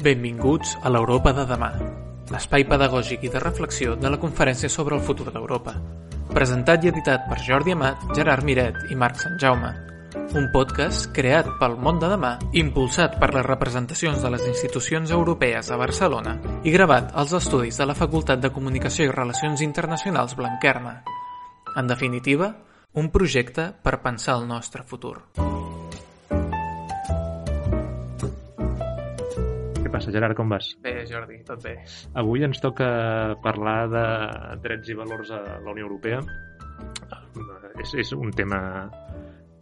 Benvinguts a l'Europa de demà, l'espai pedagògic i de reflexió de la Conferència sobre el futur d'Europa, presentat i editat per Jordi Amat, Gerard Miret i Marc Sant Jaume. Un podcast creat pel món de demà, impulsat per les representacions de les institucions europees a Barcelona i gravat als estudis de la Facultat de Comunicació i Relacions Internacionals Blanquerna. En definitiva, un projecte per pensar el nostre futur. Passa, Gerard, com vas? Bé, Jordi, tot bé. Avui ens toca parlar de drets i valors a la Unió Europea. És, és un tema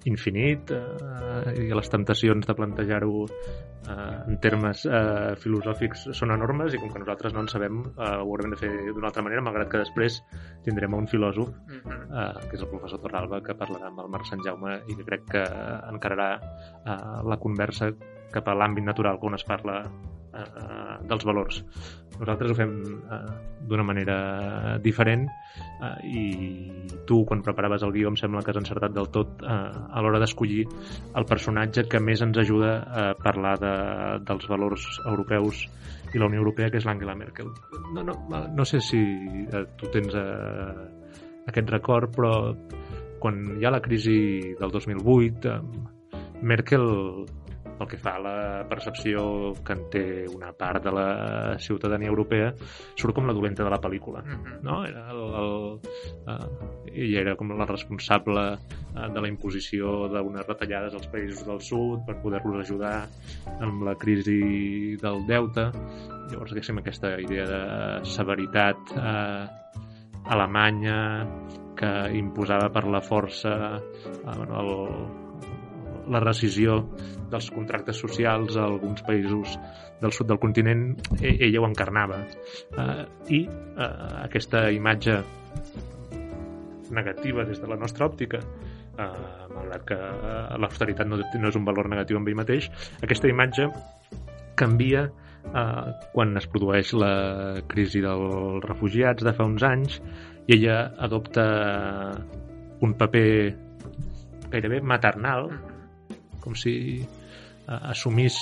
infinit eh, i les temptacions de plantejar-ho eh, en termes eh, filosòfics són enormes i com que nosaltres no en sabem eh, ho haurem de fer d'una altra manera malgrat que després tindrem un filòsof Mm -hmm. eh, que és el professor Torralba que parlarà amb el Marc Sant Jaume i que crec que encararà eh, la conversa cap a l'àmbit natural on es parla eh, dels valors. Nosaltres ho fem eh, d'una manera diferent eh, i tu, quan preparaves el guió, em sembla que has encertat del tot eh, a l'hora d'escollir el personatge que més ens ajuda a parlar de, dels valors europeus i la Unió Europea, que és l'Angela Merkel. No, no, no sé si eh, tu tens eh, aquest record, però quan hi ha la crisi del 2008, eh, Merkel pel que fa a la percepció que en té una part de la ciutadania europea, surt com la dolenta de la pel·lícula. Mm -hmm. No? Era el, el, uh, ella era com la responsable uh, de la imposició d'unes retallades als països del sud per poder-los ajudar amb la crisi del deute. Llavors, diguéssim, aquesta idea de severitat uh, alemanya que imposava per la força uh, bueno, el, la rescisió dels contractes socials a alguns països del sud del continent, e, ella ho encarnava. Uh, I uh, aquesta imatge negativa des de la nostra òptica, uh, malgrat que uh, l'austeritat no, no és un valor negatiu en ell mateix, aquesta imatge canvia uh, quan es produeix la crisi dels refugiats de fa uns anys i ella adopta un paper gairebé maternal com si uh, assumís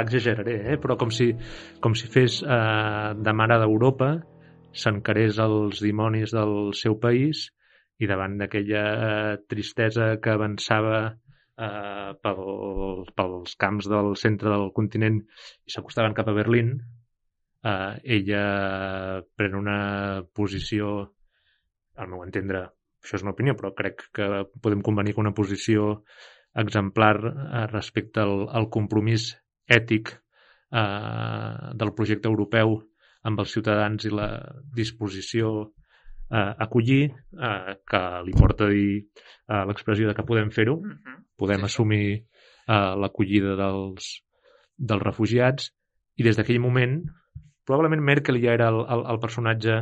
exageraré, eh? però com si, com si fes uh, de mare d'Europa s'encarés els dimonis del seu país i davant d'aquella tristesa que avançava eh, pel, pels camps del centre del continent i s'acostaven cap a Berlín, eh, ella pren una posició, al meu entendre, això és una opinió, però crec que podem convenir que una posició exemplar eh, respecte al, al compromís ètic eh, del projecte europeu amb els ciutadans i la disposició a acollir, eh, que li porta a dir eh, l'expressió de que podem fer-ho, Mm -hmm. podem Sí. assumir eh, l'acollida dels, dels refugiats, i des d'aquell moment, probablement Merkel ja era el, el, el personatge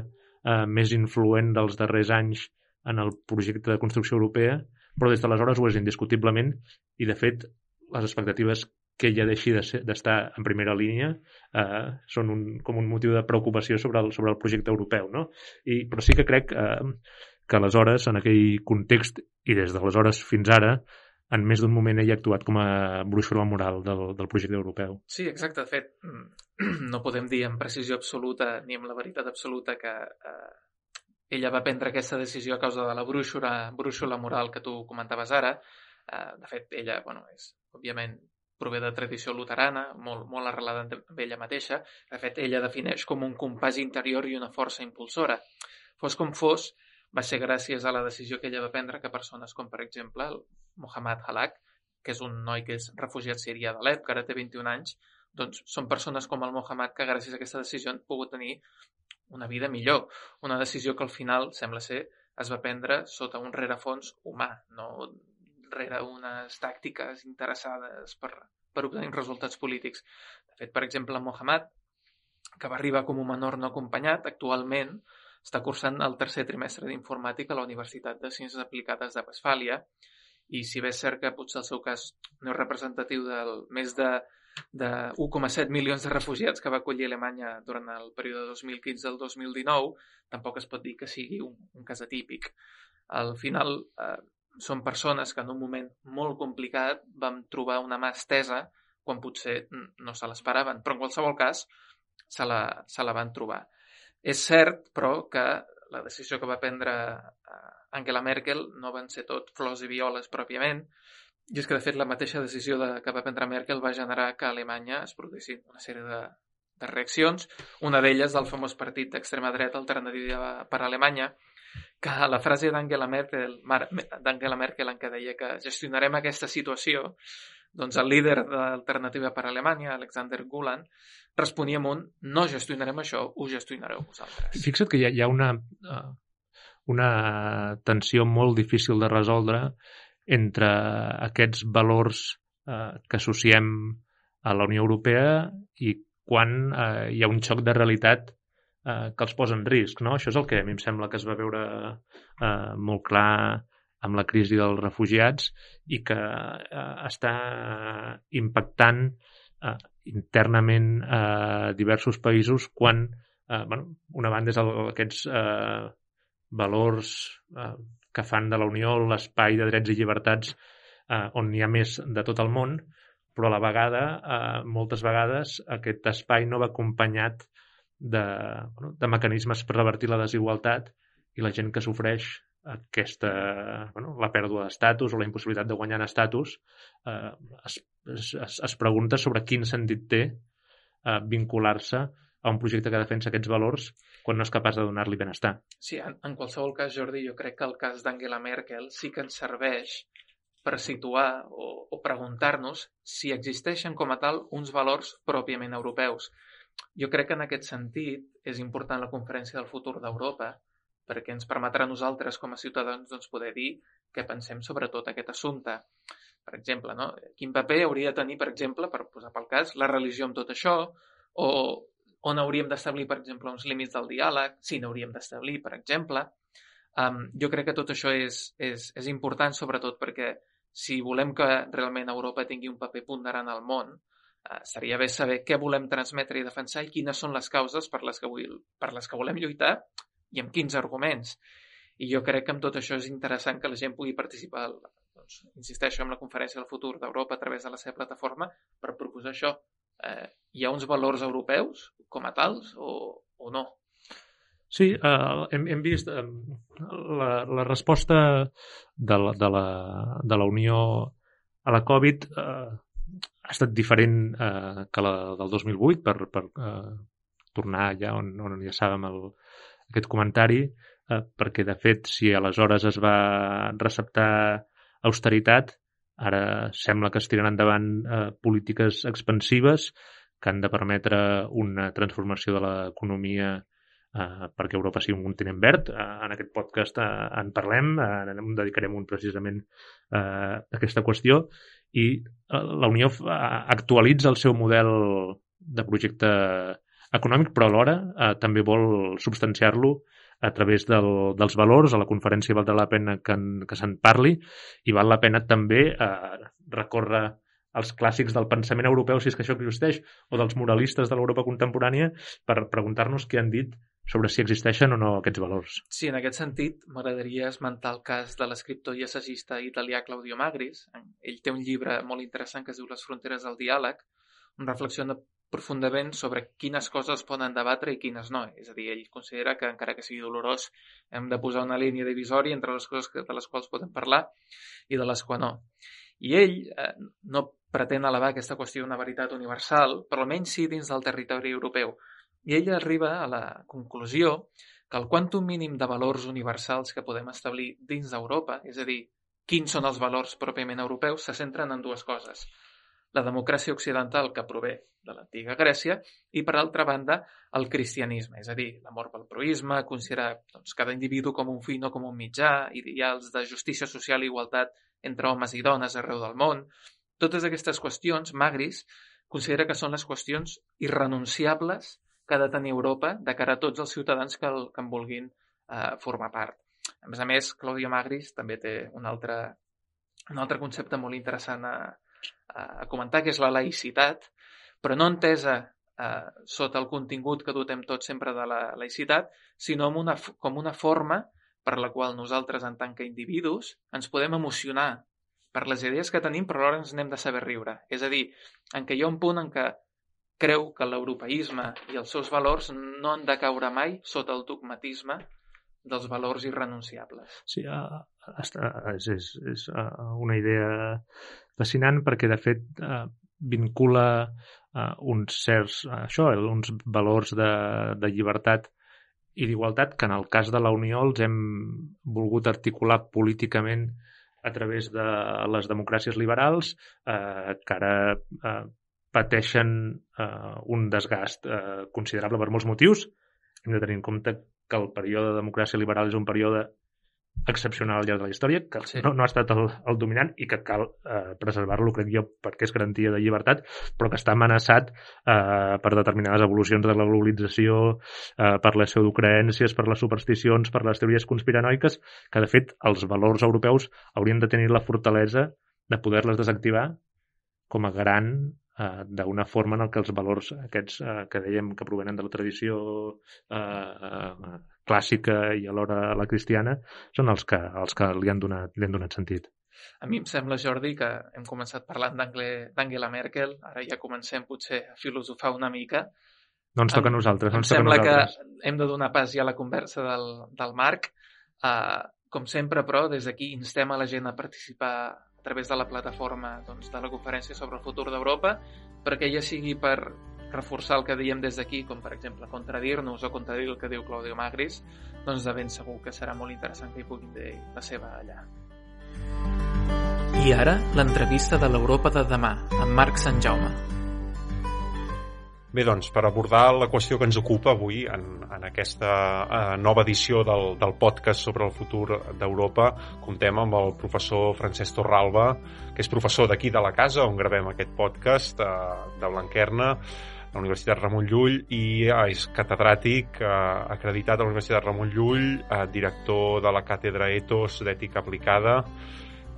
eh, més influent dels darrers anys en el projecte de construcció europea, però des d'aleshores ho és indiscutiblement, i de fet les expectatives que ella deixi de d'estar en primera línia eh, són un, com un motiu de preocupació sobre el, sobre el projecte europeu. No? I, però sí que crec eh, que aleshores, en aquell context, i des d'aleshores fins ara, en més d'un moment ella ha actuat com a brúixola moral del, del projecte europeu. Sí, exacte. De fet, no podem dir amb precisió absoluta ni amb la veritat absoluta que eh, ella va prendre aquesta decisió a causa de la brúixola, brúixola moral que tu comentaves ara. Eh, de fet, ella, bueno, és, òbviament, prové de tradició luterana, molt, molt arrelada amb ella mateixa. De fet, ella defineix com un compàs interior i una força impulsora. Fos com fos, va ser gràcies a la decisió que ella va prendre que persones com, per exemple, el Mohamed Halak, que és un noi que és refugiat sirià d'Alep, que ara té 21 anys, doncs són persones com el Mohamed que gràcies a aquesta decisió han pogut tenir una vida millor. Una decisió que al final, sembla ser, es va prendre sota un rerefons humà, no rere unes tàctiques interessades per, per obtenir resultats polítics. De fet, per exemple, Mohamed, que va arribar com un menor no acompanyat, actualment està cursant el tercer trimestre d'informàtica a la Universitat de Ciències Aplicades de Westfàlia i si bé és cert que potser el seu cas no és representatiu del més de de 1,7 milions de refugiats que va acollir Alemanya durant el període 2015 al 2019, tampoc es pot dir que sigui un, un cas atípic. Al final, eh, són persones que en un moment molt complicat vam trobar una mà estesa quan potser no se l'esperaven, però en qualsevol cas se la, se la van trobar. És cert, però, que la decisió que va prendre eh, Angela Merkel no van ser tot flors i violes pròpiament, i és que, de fet, la mateixa decisió de, que va prendre Merkel va generar que a Alemanya es produïssin una sèrie de, de reaccions, una d'elles del famós partit d'extrema dreta Alternativa per a Alemanya, que la frase d'Angela Merkel, d'Angela Merkel en què deia que gestionarem aquesta situació, doncs el líder d'Alternativa per a Alemanya, Alexander Gulan, responia amb un no gestionarem això, ho gestionareu vosaltres. Fixa't que hi ha, hi ha una, uh, una tensió molt difícil de resoldre entre aquests valors eh, que associem a la Unió Europea i quan eh, hi ha un xoc de realitat eh, que els posa en risc. No? Això és el que a mi em sembla que es va veure eh, molt clar amb la crisi dels refugiats i que eh, està impactant eh, internament a eh, diversos països quan eh, bueno, una banda és el, aquests eh, valors eh, que fan de la Unió l'espai de drets i llibertats eh, on hi ha més de tot el món, però a la vegada, eh, moltes vegades, aquest espai no va acompanyat de, bueno, de mecanismes per revertir la desigualtat i la gent que sofreix aquesta, bueno, la pèrdua d'estatus o la impossibilitat de guanyar en estatus eh, es, es, es pregunta sobre quin sentit té eh, vincular-se a un projecte que defensa aquests valors quan no és capaç de donar-li benestar. Sí, en, en qualsevol cas, Jordi, jo crec que el cas d'Angela Merkel sí que ens serveix per situar o, o preguntar-nos si existeixen com a tal uns valors pròpiament europeus. Jo crec que en aquest sentit és important la conferència del futur d'Europa perquè ens permetrà a nosaltres com a ciutadans doncs, poder dir què pensem sobre tot aquest assumpte. Per exemple, no? quin paper hauria de tenir, per exemple, per posar pel cas, la religió amb tot això, o on hauríem d'establir, per exemple, uns límits del diàleg, si n'hauríem d'establir, per exemple. Um, jo crec que tot això és, és, és important, sobretot perquè si volem que realment Europa tingui un paper ponderant al món, uh, seria bé saber què volem transmetre i defensar i quines són les causes per les que, vull, per les que volem lluitar i amb quins arguments. I jo crec que amb tot això és interessant que la gent pugui participar, doncs, insisteixo, en la conferència del futur d'Europa a través de la seva plataforma per proposar això, eh, hi ha uns valors europeus com a tals o, o no? Sí, eh, hem, hem vist eh, la, la resposta de la, de, la, de la Unió a la Covid eh, ha estat diferent eh, que la del 2008 per, per eh, tornar allà on, on ja sabem el, aquest comentari eh, perquè de fet si aleshores es va receptar austeritat Ara sembla que es tiren endavant eh, polítiques expansives que han de permetre una transformació de l'economia eh, perquè Europa sigui un continent verd. Eh, en aquest podcast eh, en parlem, eh, en dedicarem un precisament eh, aquesta qüestió i eh, la Unió actualitza el seu model de projecte econòmic, però alhora eh, també vol substanciar-lo a través del, dels valors, a la conferència val la pena que, que se'n parli i val la pena també eh, recórrer als clàssics del pensament europeu, si és que això existeix, o dels moralistes de l'Europa contemporània, per preguntar-nos què han dit sobre si existeixen o no aquests valors. Sí, en aquest sentit, m'agradaria esmentar el cas de l'escriptor i assagista italià Claudio Magris. Ell té un llibre molt interessant que es diu Les fronteres del diàleg, on reflexiona profundament sobre quines coses poden debatre i quines no. És a dir, ell considera que, encara que sigui dolorós, hem de posar una línia divisòria entre les coses que, de les quals podem parlar i de les que no. I ell eh, no pretén elevar aquesta qüestió a una veritat universal, però almenys sí dins del territori europeu. I ell arriba a la conclusió que el quantum mínim de valors universals que podem establir dins d'Europa, és a dir, quins són els valors pròpiament europeus, se centren en dues coses. La democràcia occidental que prové de l'antiga Grècia i, per altra banda, el cristianisme, és a dir, l'amor pel proisme, considerar doncs, cada individu com un fill, no com un mitjà, ideals de justícia social i igualtat entre homes i dones arreu del món. Totes aquestes qüestions, Magris considera que són les qüestions irrenunciables que ha de tenir Europa de cara a tots els ciutadans que, el, que en vulguin eh, formar part. A més a més, Claudio Magris també té un altre, un altre concepte molt interessant a, a comentar, que és la laïcitat, però no entesa eh, sota el contingut que dotem tots sempre de la laïcitat, sinó com una, com una forma per la qual nosaltres, en tant que individus, ens podem emocionar per les idees que tenim, però alhora ens n'hem de saber riure. És a dir, en què hi ha un punt en què creu que l'europeisme i els seus valors no han de caure mai sota el dogmatisme dels valors irrenunciables. Sí, és, és, és una idea fascinant perquè, de fet, vincula uns certs, això, uns valors de, de llibertat i d'igualtat que en el cas de la Unió els hem volgut articular políticament a través de les democràcies liberals eh, que ara eh, pateixen eh, un desgast eh, considerable per molts motius. Hem de tenir en compte que el període de democràcia liberal és un període excepcional al llarg de la història, que sí. no, no ha estat el, el dominant i que cal eh, preservar-lo, crec jo, perquè és garantia de llibertat, però que està amenaçat eh, per determinades evolucions de la globalització, eh, per les pseudocreències, per les supersticions, per les teories conspiranoiques, que de fet els valors europeus haurien de tenir la fortalesa de poder-les desactivar com a gran eh, d'una forma en què els valors aquests eh, que dèiem que provenen de la tradició eh, eh, clàssica i alhora la cristiana són els que, els que li, han donat, li han donat sentit. A mi em sembla, Jordi, que hem començat parlant d'Angela Merkel, ara ja comencem potser a filosofar una mica. No ens toca a nosaltres. Em ens sembla toca que hem de donar pas ja a la conversa del, del Marc. Uh, com sempre, però, des d'aquí instem a la gent a participar través de la plataforma doncs, de la conferència sobre el futur d'Europa, perquè ja sigui per reforçar el que diem des d'aquí, com per exemple contradir-nos o contradir el que diu Claudio Magris, doncs de ben segur que serà molt interessant que hi puguin dir la seva allà. I ara, l'entrevista de l'Europa de demà, amb Marc Sant Jaume. Bé, doncs, per abordar la qüestió que ens ocupa avui en, en aquesta eh, nova edició del, del podcast sobre el futur d'Europa, comptem amb el professor Francesc Torralba, que és professor d'aquí de la casa, on gravem aquest podcast, eh, de Blanquerna, a la Universitat Ramon Llull, i eh, és catedràtic eh, acreditat a la Universitat Ramon Llull, eh, director de la Càtedra Etos d'Ètica Aplicada.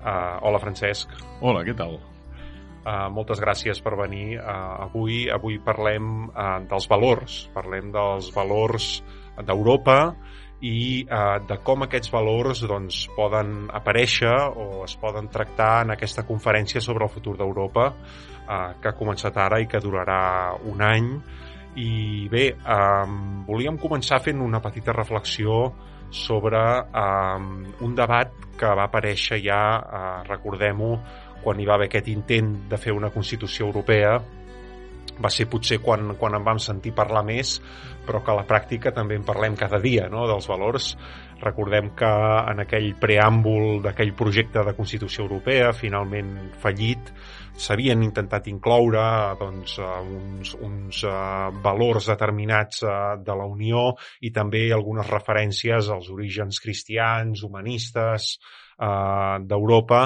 Eh, hola, Francesc. Hola, què tal? Uh, moltes gràcies per venir uh, avui. Avui parlem uh, dels valors, parlem dels valors d'Europa i uh, de com aquests valors doncs, poden aparèixer o es poden tractar en aquesta conferència sobre el futur d'Europa uh, que ha començat ara i que durarà un any. I bé, um, volíem començar fent una petita reflexió sobre um, un debat que va aparèixer ja, uh, recordem-ho, quan hi va haver aquest intent de fer una Constitució europea va ser potser quan, quan en vam sentir parlar més, però que a la pràctica també en parlem cada dia, no?, dels valors. Recordem que en aquell preàmbul d'aquell projecte de Constitució Europea, finalment fallit, s'havien intentat incloure doncs, uns, uns uh, valors determinats uh, de la Unió i també algunes referències als orígens cristians, humanistes, eh, d'Europa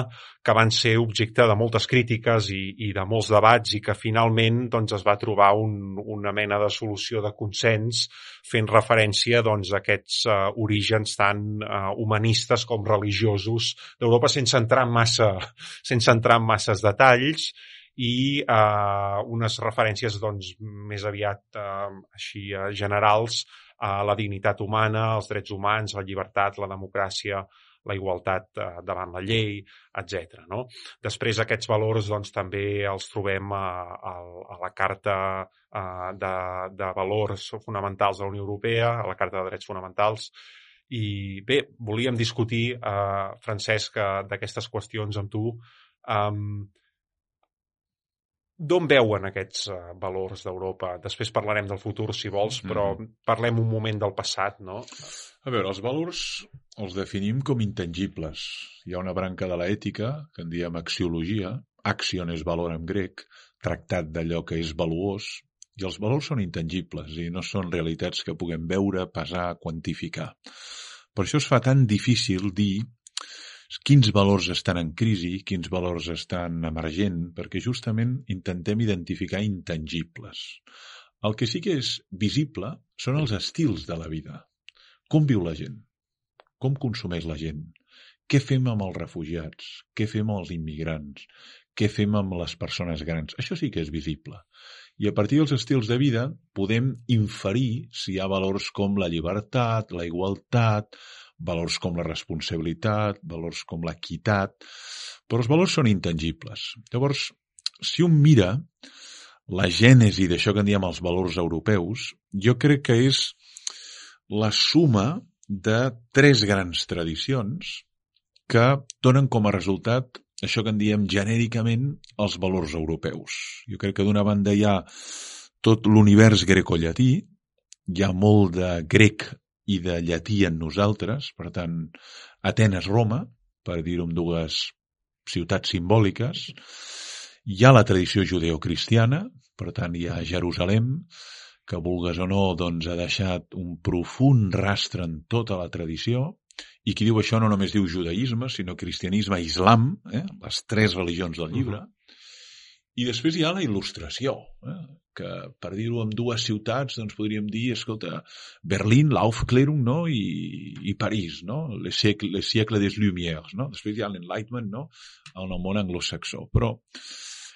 que van ser objecte de moltes crítiques i, i de molts debats i que finalment doncs, es va trobar un, una mena de solució de consens fent referència doncs, a aquests eh, orígens tan eh, humanistes com religiosos d'Europa sense entrar en massa, sense entrar en masses detalls i eh, unes referències doncs, més aviat eh, així eh, generals a la dignitat humana, els drets humans, la llibertat, la democràcia, la igualtat eh, davant la llei, etc. No? Després aquests valors doncs, també els trobem a, a, a la Carta eh, de, de Valors Fonamentals de la Unió Europea, a la Carta de Drets Fonamentals, i bé, volíem discutir, eh, Francesc, eh, d'aquestes qüestions amb tu. Um, D'on veuen aquests uh, valors d'Europa? Després parlarem del futur, si vols, però mm -hmm. parlem un moment del passat, no? A veure, els valors els definim com intangibles. Hi ha una branca de l'ètica, que en diem axiologia, action és valor en grec, tractat d'allò que és valuós, i els valors són intangibles i no són realitats que puguem veure, pesar, quantificar. Per això es fa tan difícil dir quins valors estan en crisi, quins valors estan emergent, perquè justament intentem identificar intangibles. El que sí que és visible són els estils de la vida. Com viu la gent? Com consumeix la gent? Què fem amb els refugiats? Què fem amb els immigrants? Què fem amb les persones grans? Això sí que és visible. I a partir dels estils de vida podem inferir si hi ha valors com la llibertat, la igualtat, valors com la responsabilitat, valors com l'equitat, però els valors són intangibles. Llavors, si un mira la gènesi d'això que en diem els valors europeus, jo crec que és la suma de tres grans tradicions que donen com a resultat això que en diem genèricament els valors europeus. Jo crec que d'una banda hi ha tot l'univers grecollatí, hi ha molt de grec i de llatí en nosaltres, per tant, Atenes-Roma, per dir-ho amb dues ciutats simbòliques, hi ha la tradició judeocristiana, per tant, hi ha Jerusalem, que vulgues o no, doncs ha deixat un profund rastre en tota la tradició, i qui diu això no només diu judaïsme, sinó cristianisme, islam, eh? les tres religions del llibre. Uh -huh. I després hi ha la il·lustració, eh? Que per dir-ho en dues ciutats doncs podríem dir, escolta, Berlín, l'Aufklärung no? I, i París, no? le siècle, le siècle des Lumières. No? Després hi ha l'Enlightenment no? en el món anglosaxó. Però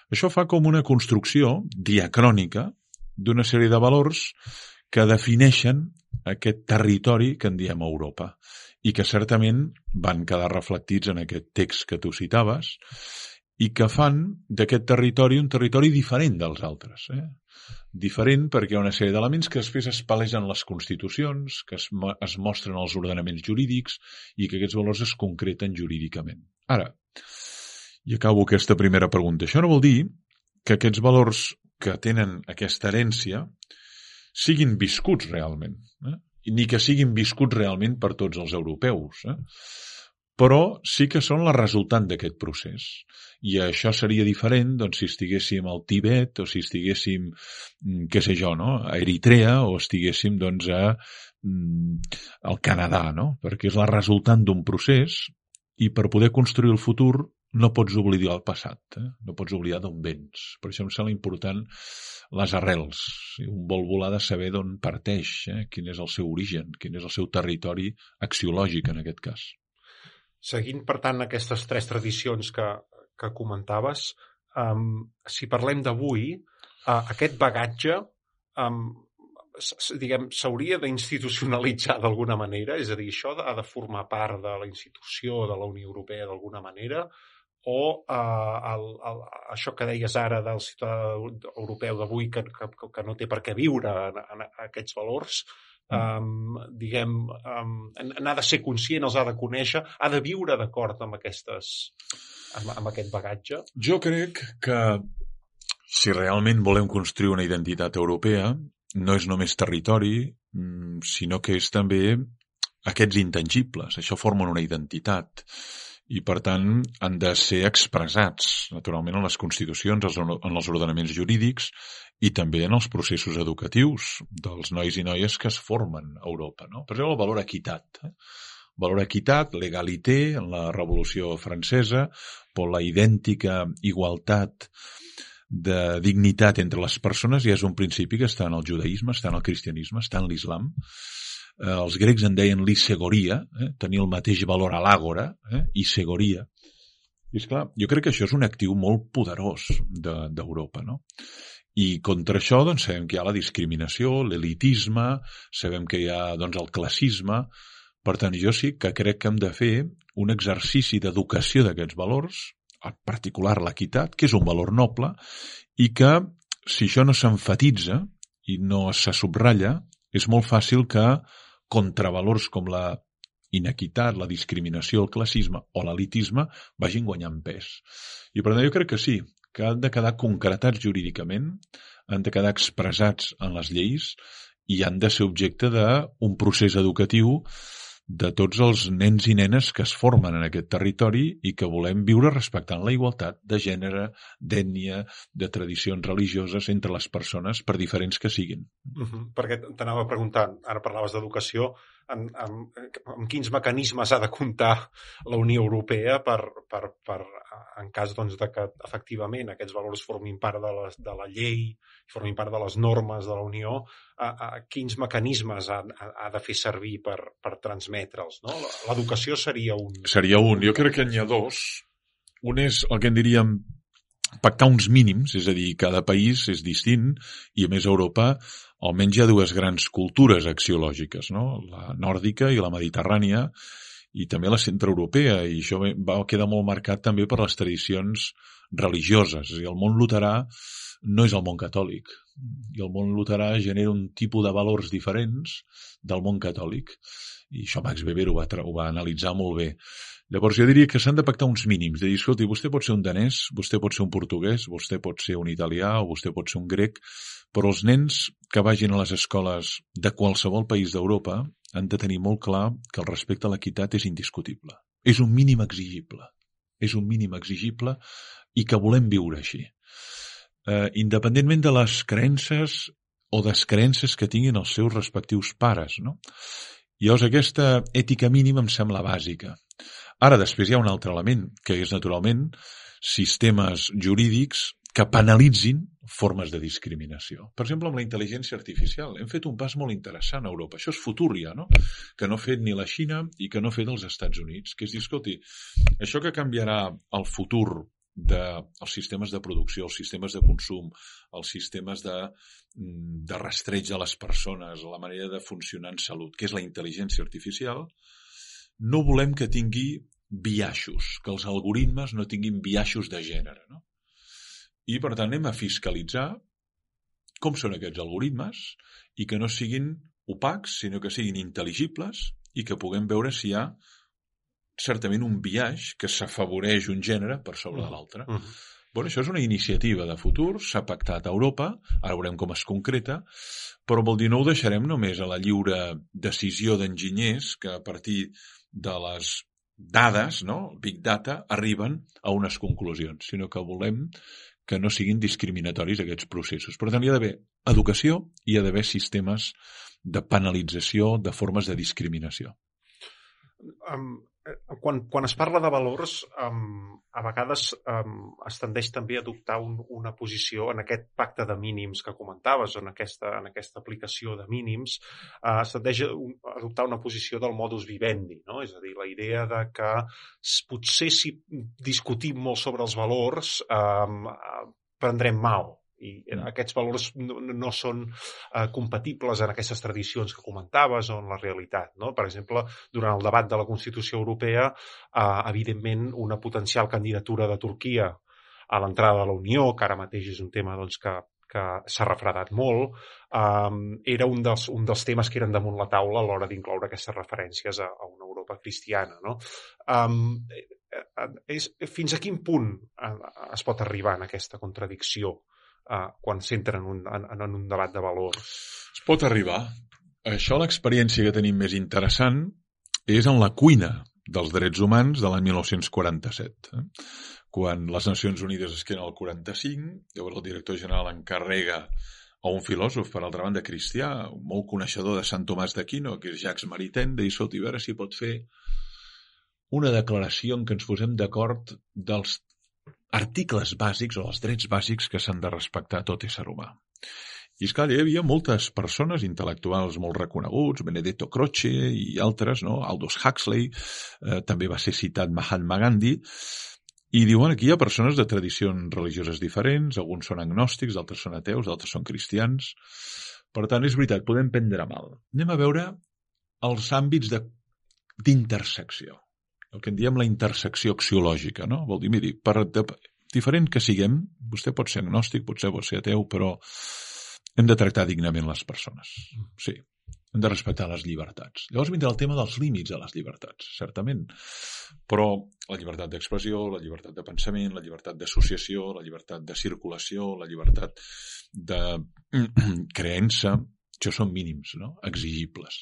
això fa com una construcció diacrònica d'una sèrie de valors que defineixen aquest territori que en diem Europa i que certament van quedar reflectits en aquest text que tu citaves i que fan d'aquest territori un territori diferent dels altres. Eh? Diferent perquè hi ha una sèrie d'elements que després es palegen les constitucions, que es, es mostren els ordenaments jurídics i que aquests valors es concreten jurídicament. Ara, i acabo aquesta primera pregunta. Això no vol dir que aquests valors que tenen aquesta herència siguin viscuts realment. Eh? ni que siguin viscuts realment per tots els europeus. Eh? Però sí que són la resultant d'aquest procés. I això seria diferent doncs, si estiguéssim al Tibet o si estiguéssim, mm, què sé jo, no? a Eritrea o estiguéssim doncs, a, mm, al Canadà, no? perquè és la resultant d'un procés i per poder construir el futur no pots oblidar el passat, eh? no pots oblidar d'on vens. Per això em sembla important les arrels. Un vol volar de saber d'on parteix, eh? quin és el seu origen, quin és el seu territori axiològic en aquest cas. Seguint, per tant, aquestes tres tradicions que, que comentaves, um, si parlem d'avui, uh, aquest bagatge um, diguem, s'hauria d'institucionalitzar d'alguna manera, és a dir, això ha de formar part de la institució de la Unió Europea d'alguna manera, o eh, el, el, això que deies ara del ciutadà europeu d'avui que, que, que no té per què viure en, en aquests valors, um, diguem, um, n'ha de ser conscient, els ha de conèixer, ha de viure d'acord amb, aquestes, amb, amb aquest bagatge? Jo crec que si realment volem construir una identitat europea, no és només territori, mm, sinó que és també aquests intangibles. Això formen una identitat i, per tant, han de ser expressats, naturalment, en les constitucions, en els ordenaments jurídics i també en els processos educatius dels nois i noies que es formen a Europa. No? Per exemple, el valor equitat. Eh? Valor equitat, legalité, en la Revolució Francesa, per la idèntica igualtat de dignitat entre les persones ja és un principi que està en el judaïsme, està en el cristianisme, està en l'islam eh, els grecs en deien l'isegoria, eh, tenir el mateix valor a l'àgora, eh, isegoria. I és clar, jo crec que això és un actiu molt poderós d'Europa, de, no? I contra això doncs, sabem que hi ha la discriminació, l'elitisme, sabem que hi ha doncs, el classisme, per tant, jo sí que crec que hem de fer un exercici d'educació d'aquests valors, en particular l'equitat, que és un valor noble, i que, si això no s'enfatitza i no se subratlla, és molt fàcil que contravalors com la inequitat, la discriminació, el classisme o l'elitisme vagin guanyant pes. I per tant jo crec que sí, que han de quedar concretats jurídicament, han de quedar expressats en les lleis i han de ser objecte d'un procés educatiu de tots els nens i nenes que es formen en aquest territori i que volem viure respectant la igualtat de gènere, d'ètnia, de tradicions religioses entre les persones, per diferents que siguin. Uh -huh. Perquè t'anava preguntant, ara parlaves d'educació, en, en, en quins mecanismes ha de comptar la Unió Europea per, per, per en cas doncs, de que efectivament aquests valors formin part de la, de la llei, formin part de les normes de la Unió, a, a quins mecanismes ha, ha, ha de fer servir per, per transmetre'ls. No? L'educació seria un... Seria un. Jo crec que n'hi ha dos. Un és el que en diríem pactar uns mínims, és a dir, cada país és distint i a més a Europa almenys hi ha dues grans cultures axiològiques, no? la nòrdica i la mediterrània i també la centroeuropea i això va quedar molt marcat també per les tradicions religioses. És a dir, el món luterà no és el món catòlic. I el món luterà genera un tipus de valors diferents del món catòlic. I això Max Weber ho va, ho va analitzar molt bé. Llavors jo diria que s'han de pactar uns mínims, de dir, escolti, vostè pot ser un danès, vostè pot ser un portuguès, vostè pot ser un italià o vostè pot ser un grec, però els nens que vagin a les escoles de qualsevol país d'Europa han de tenir molt clar que el respecte a l'equitat és indiscutible. És un mínim exigible. És un mínim exigible i que volem viure així eh, independentment de les creences o descreences que tinguin els seus respectius pares. No? Llavors, aquesta ètica mínima em sembla bàsica. Ara, després hi ha un altre element, que és, naturalment, sistemes jurídics que penalitzin formes de discriminació. Per exemple, amb la intel·ligència artificial. Hem fet un pas molt interessant a Europa. Això és futur ja, no? Que no ha fet ni la Xina i que no ha fet els Estats Units. Que és dir, escolti, això que canviarà el futur dels sistemes de producció, els sistemes de consum, els sistemes de, mm, de rastreig de les persones, la manera de funcionar en salut, que és la intel·ligència artificial, no volem que tingui biaixos, que els algoritmes no tinguin biaixos de gènere. No? I, per tant, anem a fiscalitzar com són aquests algoritmes i que no siguin opacs, sinó que siguin intel·ligibles i que puguem veure si hi ha certament un biaix que s'afavoreix un gènere per sobre de l'altre. Uh -huh. Bueno, això és una iniciativa de futur, s'ha pactat a Europa, ara veurem com es concreta, però vol dir no ho deixarem només a la lliure decisió d'enginyers que a partir de les dades, no, Big Data, arriben a unes conclusions, sinó que volem que no siguin discriminatoris aquests processos. Per tant, hi ha d'haver educació i hi ha d'haver sistemes de penalització de formes de discriminació. Um, quan, quan es parla de valors, um, a vegades um, es tendeix també a adoptar un, una posició en aquest pacte de mínims que comentaves, en aquesta, en aquesta aplicació de mínims, uh, es tendeix a, a adoptar una posició del modus vivendi, no? és a dir, la idea de que potser si discutim molt sobre els valors um, prendrem mal, i mm. aquests valors no, no són eh, compatibles en aquestes tradicions que comentaves o en la realitat. No? Per exemple, durant el debat de la Constitució Europea, eh, evidentment, una potencial candidatura de Turquia a l'entrada de la Unió, que ara mateix és un tema doncs, que, que s'ha refredat molt, um, era un dels, un dels temes que eren damunt la taula a l'hora d'incloure aquestes referències a, a una Europa cristiana. No? Um, és, fins a quin punt es pot arribar en aquesta contradicció uh, quan s'entra en, un, en, en un debat de valors. Es pot arribar. Això l'experiència que tenim més interessant és en la cuina dels drets humans de l'any 1947. Eh? Quan les Nacions Unides es queden al 45, llavors el director general encarrega a un filòsof, per altra banda cristià, molt coneixedor de Sant Tomàs d'Aquino, que és Jacques Maritain, de dir, a veure si pot fer una declaració en què ens posem d'acord dels articles bàsics o els drets bàsics que s'han de respectar a tot ésser humà. I és clar, hi havia moltes persones intel·lectuals molt reconeguts, Benedetto Croce i altres, no? Aldous Huxley, eh, també va ser citat Mahatma Gandhi, i diuen que hi ha persones de tradicions religioses diferents, alguns són agnòstics, altres són ateus, altres són cristians. Per tant, és veritat, podem prendre mal. Anem a veure els àmbits d'intersecció el que en diem la intersecció axiològica, no? Vol dir, miri, per de, diferent que siguem, vostè pot ser agnòstic, potser pot ser ateu, però hem de tractar dignament les persones. Sí, hem de respectar les llibertats. Llavors vindrà el tema dels límits a les llibertats, certament. Però la llibertat d'expressió, la llibertat de pensament, la llibertat d'associació, la llibertat de circulació, la llibertat de creença, Això són mínims, no? exigibles.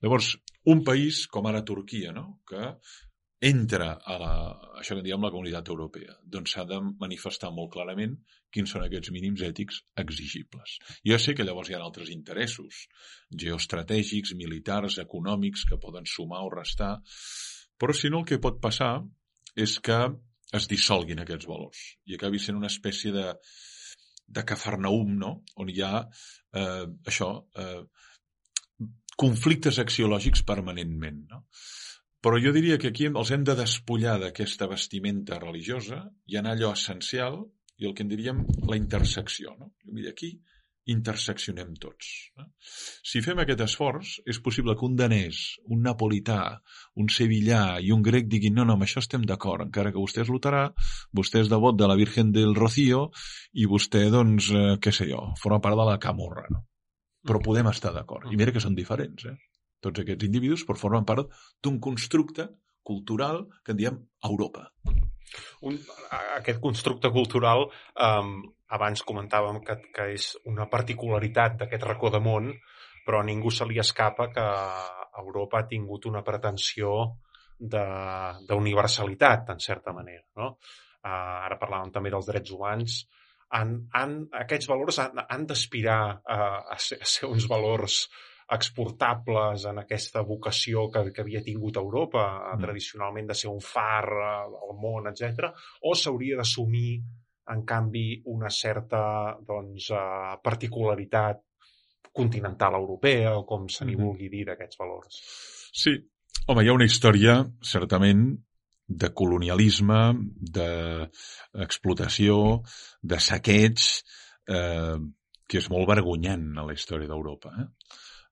Llavors, un país com ara Turquia, no? que entra a la, això que diem la comunitat europea, doncs s'ha de manifestar molt clarament quins són aquests mínims ètics exigibles. Jo sé que llavors hi ha altres interessos geoestratègics, militars, econòmics, que poden sumar o restar, però si no el que pot passar és que es dissolguin aquests valors i acabi sent una espècie de, de cafarnaum, no? on hi ha eh, això, eh, conflictes axiològics permanentment. No? Però jo diria que aquí els hem de despullar d'aquesta vestimenta religiosa i anar allò essencial i el que en diríem la intersecció. No? Mira, aquí interseccionem tots. No? Si fem aquest esforç, és possible que un danès, un napolità, un sevillà i un grec diguin no, no, amb això estem d'acord, encara que vostè és luterà, vostè és devot de la Virgen del Rocío i vostè, doncs, eh, què sé jo, forma part de la camorra, no? Però podem estar d'acord. I mira que són diferents, eh? Tots aquests individus, però formen part d'un constructe cultural que en diem Europa. Un, aquest constructe cultural um, abans comentàvem que, que és una particularitat d'aquest racó de món, però a ningú se li escapa que Europa ha tingut una pretensió d'universalitat, en certa manera. No? Uh, ara parlàvem també dels drets humans. Han, han, aquests valors han, han d'aspirar a, a, ser, a ser uns valors exportables en aquesta vocació que, que havia tingut Europa, mm. tradicionalment de ser un far al món, etc, o s'hauria d'assumir en canvi, una certa doncs, uh, particularitat continental europea, o com se n'hi mm -hmm. vulgui dir d'aquests valors. Sí. Home, hi ha una història, certament, de colonialisme, d'explotació, de saqueig, eh, que és molt vergonyant a la història d'Europa. Eh?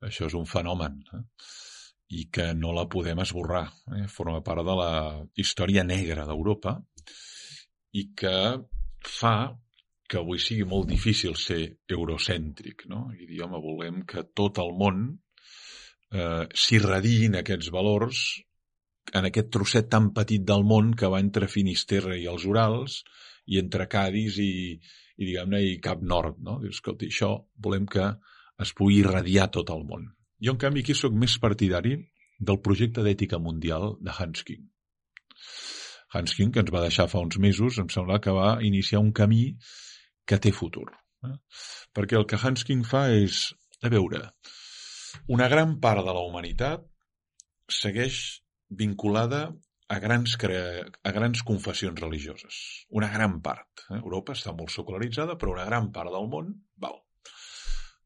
Això és un fenomen. Eh? i que no la podem esborrar. Eh? Forma part de la història negra d'Europa i que fa que avui sigui molt difícil ser eurocèntric, no? I dir, home, volem que tot el món eh, s'irradiïn aquests valors en aquest trosset tan petit del món que va entre Finisterre i els Urals i entre Cádiz i, i diguem-ne, i Cap Nord, no? Dius, escolta, això volem que es pugui irradiar tot el món. Jo, en canvi, aquí sóc més partidari del projecte d'ètica mundial de Hans King. Hans King, que ens va deixar fa uns mesos, em sembla que va iniciar un camí que té futur. Eh? Perquè el que Hans King fa és, a veure, una gran part de la humanitat segueix vinculada a grans, cre... a grans confessions religioses. Una gran part. Eh? Europa està molt secularitzada, però una gran part del món, val.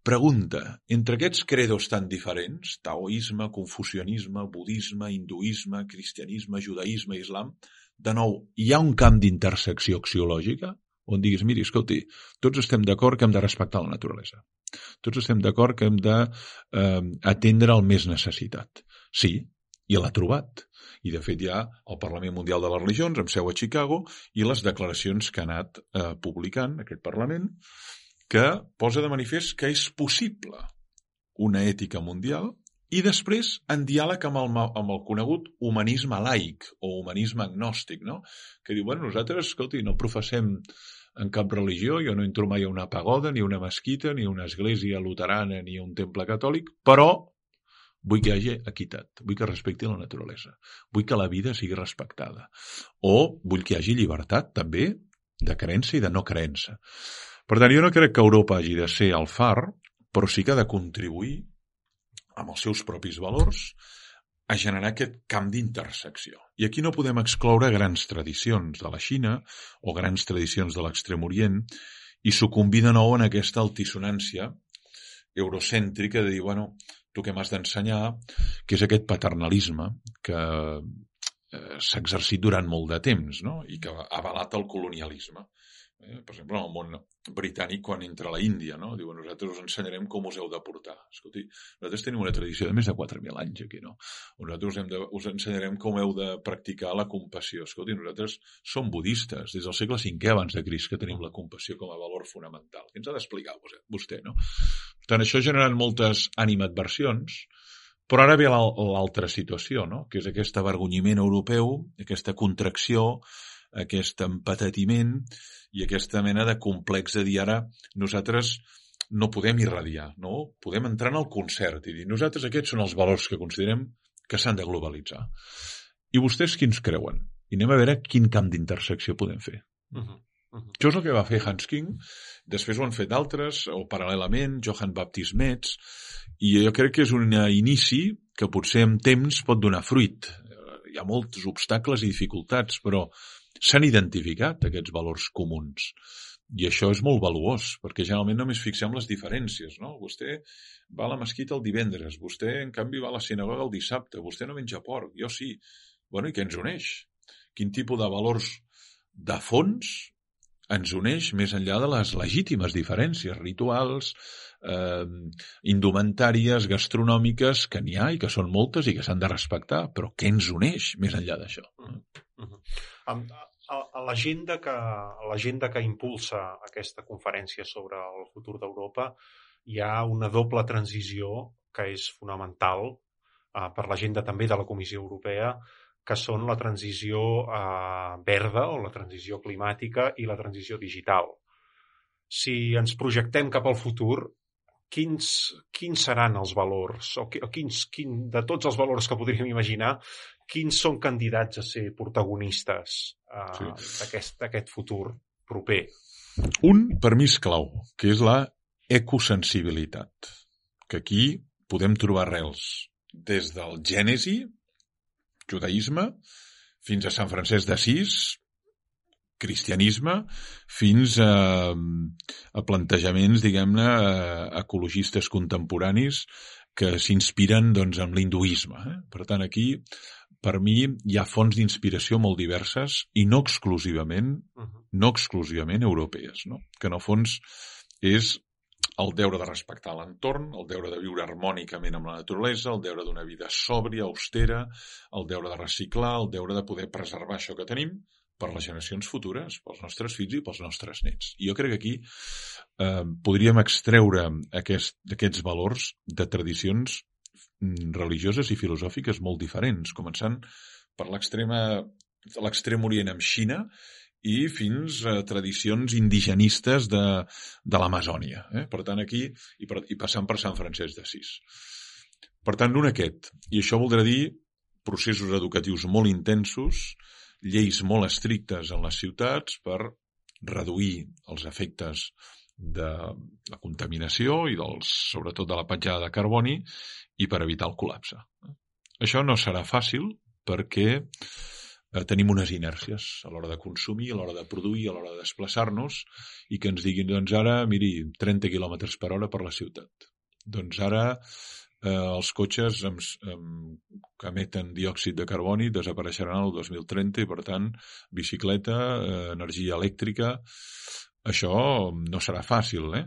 Pregunta, entre aquests credos tan diferents, taoisme, confucianisme, budisme, hinduisme, cristianisme, judaïsme, islam, de nou, hi ha un camp d'intersecció axiològica on diguis, miri, escolti, tots estem d'acord que hem de respectar la naturalesa. Tots estem d'acord que hem d'atendre eh, el més necessitat. Sí, i l'ha trobat. I, de fet, hi ha el Parlament Mundial de les Religions, amb seu a Chicago, i les declaracions que ha anat eh, publicant aquest Parlament, que posa de manifest que és possible una ètica mundial i després, en diàleg amb el, amb el conegut humanisme laic o humanisme agnòstic, no? que diu, bueno, nosaltres, escolti, no professem en cap religió, jo no entro mai a una pagoda, ni una mesquita, ni una església luterana, ni un temple catòlic, però vull que hi hagi equitat, vull que respecti la naturalesa, vull que la vida sigui respectada, o vull que hi hagi llibertat, també, de creença i de no creença. Per tant, jo no crec que Europa hagi de ser el far, però sí que ha de contribuir amb els seus propis valors, a generar aquest camp d'intersecció. I aquí no podem excloure grans tradicions de la Xina o grans tradicions de l'extrem orient i sucumbir de nou en aquesta altisonància eurocèntrica de dir, bueno, tu què m'has d'ensenyar, que és aquest paternalisme que eh, s'ha exercit durant molt de temps no? i que ha avalat el colonialisme. Eh? Per exemple, en el món britànic quan entra la Índia, no? Diuen, nosaltres us ensenyarem com us heu de portar. Escolti, nosaltres tenim una tradició de més de 4.000 anys aquí, no? Nosaltres us, hem de, us ensenyarem com heu de practicar la compassió. Escolti, nosaltres som budistes, des del segle V abans de Crist que tenim la compassió com a valor fonamental. Què ens ha d'explicar vostè, no? Per tant, això generant moltes animadversions, però ara ve l'altra situació, no? que és aquest avergonyiment europeu, aquesta contracció, aquest empatitiment i aquesta mena de complex de dir ara nosaltres no podem irradiar, no? Podem entrar en el concert i dir, nosaltres aquests són els valors que considerem que s'han de globalitzar. I vostès quins creuen? I anem a veure quin camp d'intersecció podem fer. Uh -huh. Uh -huh. Això és el que va fer Hans King, després ho han fet d'altres, o paral·lelament, Johann Baptist Metz, i jo crec que és un inici que potser amb temps pot donar fruit. Hi ha molts obstacles i dificultats, però s'han identificat aquests valors comuns. I això és molt valuós, perquè generalment només fixem les diferències, no? Vostè va a la mesquita el divendres, vostè, en canvi, va a la sinagoga el dissabte, vostè no menja porc, jo sí. Bueno, i què ens uneix? Quin tipus de valors de fons ens uneix més enllà de les legítimes diferències rituals, eh, indumentàries, gastronòmiques, que n'hi ha i que són moltes i que s'han de respectar, però què ens uneix més enllà d'això? Amb, a, a l'agenda que, a l'agenda que impulsa aquesta conferència sobre el futur d'Europa hi ha una doble transició que és fonamental eh, per l'agenda també de la Comissió Europea que són la transició eh, verda o la transició climàtica i la transició digital. Si ens projectem cap al futur, quins, quins seran els valors, o, o quins, quin, de tots els valors que podríem imaginar, quins són candidats a ser protagonistes eh, sí. d'aquest futur proper? Un, per mi, és clau, que és la ecosensibilitat, que aquí podem trobar arrels des del Gènesi, judaïsme, fins a Sant Francesc d'Assís, cristianisme, fins a, a plantejaments, diguem-ne, ecologistes contemporanis que s'inspiren doncs, en l'hinduisme. Eh? Per tant, aquí, per mi, hi ha fonts d'inspiració molt diverses i no exclusivament, uh -huh. no exclusivament europees, no? que en el fons és el deure de respectar l'entorn, el deure de viure harmònicament amb la naturalesa, el deure d'una vida sòbria, austera, el deure de reciclar, el deure de poder preservar això que tenim per les generacions futures, pels nostres fills i pels nostres nets. I jo crec que aquí eh, podríem extreure aquest, aquests valors de tradicions mm, religioses i filosòfiques molt diferents, començant per l'extrema l'extrem orient amb Xina i fins a tradicions indigenistes de, de l'Amazònia. Eh? Per tant, aquí, i, per, i passant per Sant Francesc d'Assís. Per tant, un aquest. I això voldrà dir processos educatius molt intensos, lleis molt estrictes en les ciutats per reduir els efectes de la contaminació i dels, sobretot de la petjada de carboni i per evitar el col·lapse. Això no serà fàcil perquè eh, tenim unes inèrcies a l'hora de consumir, a l'hora de produir, a l'hora de desplaçar-nos, i que ens diguin, doncs ara, miri, 30 km per hora per la ciutat. Doncs ara eh, els cotxes amb, amb, que emeten diòxid de carboni desapareixeran el 2030 i, per tant, bicicleta, eh, energia elèctrica, això no serà fàcil, eh?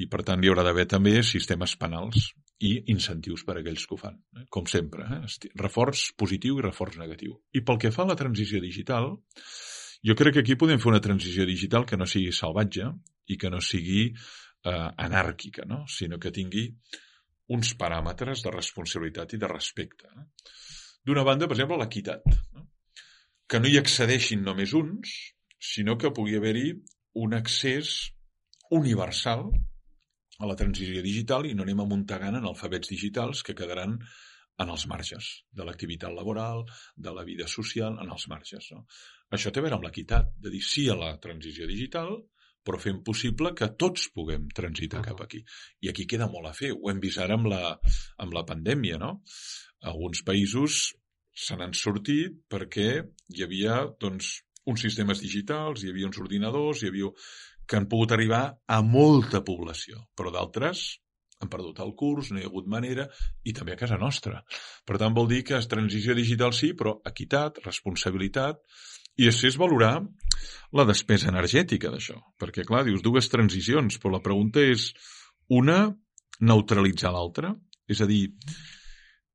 I, per tant, hi haurà d'haver també sistemes penals i incentius per a aquells que ho fan, eh? com sempre. Eh? Reforç positiu i reforç negatiu. I pel que fa a la transició digital, jo crec que aquí podem fer una transició digital que no sigui salvatge i que no sigui eh, anàrquica, no? sinó que tingui uns paràmetres de responsabilitat i de respecte. D'una banda, per exemple, l'equitat. Que no hi accedeixin només uns, sinó que pugui haver-hi un accés universal a la transició digital i no anem amuntegant en alfabets digitals que quedaran en els marges de l'activitat laboral, de la vida social, en els marges. No? Això té a veure amb l'equitat, de dir sí a la transició digital, però fem possible que tots puguem transitar uh -huh. cap aquí. I aquí queda molt a fer. Ho hem vist ara amb la, amb la pandèmia, no? Alguns països se n'han sortit perquè hi havia, doncs, uns sistemes digitals, hi havia uns ordinadors, hi havia que han pogut arribar a molta població, però d'altres han perdut el curs, no hi ha hagut manera, i també a casa nostra. Per tant, vol dir que és transició digital sí, però equitat, responsabilitat, i després valorar la despesa energètica d'això. Perquè, clar, dius dues transicions, però la pregunta és una, neutralitzar l'altra, és a dir,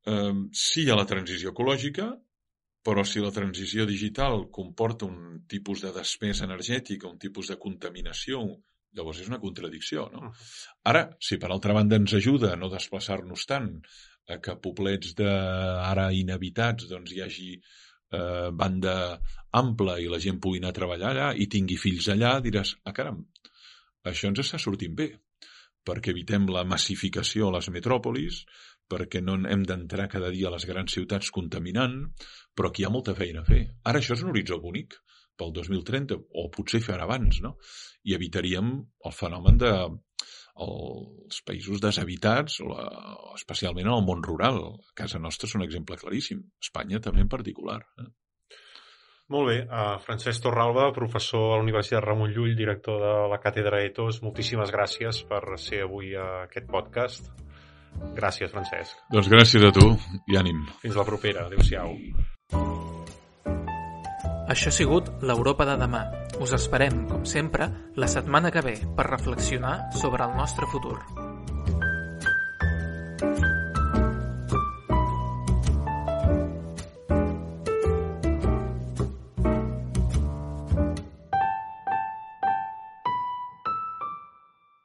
eh, sí a la transició ecològica, però si la transició digital comporta un tipus de despesa energètica, un tipus de contaminació, llavors és una contradicció, no? Ara, si per altra banda ens ajuda a no desplaçar-nos tant, a que poblets de ara inhabitats doncs hi hagi eh, banda ampla i la gent pugui anar a treballar allà i tingui fills allà, diràs, ah caram, això ens està sortint bé. perquè evitem la massificació a les metròpolis, perquè no hem d'entrar cada dia a les grans ciutats contaminant, però aquí hi ha molta feina a fer. Ara això és un horitzó bonic pel 2030, o potser fer abans, no? I evitaríem el fenomen de els països deshabitats, la, especialment en el món rural. A casa nostra és un exemple claríssim. Espanya també en particular. Eh? Molt bé. Uh, Francesc Torralba, professor a la Universitat Ramon Llull, director de la Càtedra ETOS, moltíssimes gràcies per ser avui a aquest podcast. Gràcies, Francesc. Doncs gràcies a tu i ànim. Fins la propera. Adéu-siau. Això ha sigut l'Europa de demà. Us esperem, com sempre, la setmana que ve per reflexionar sobre el nostre futur.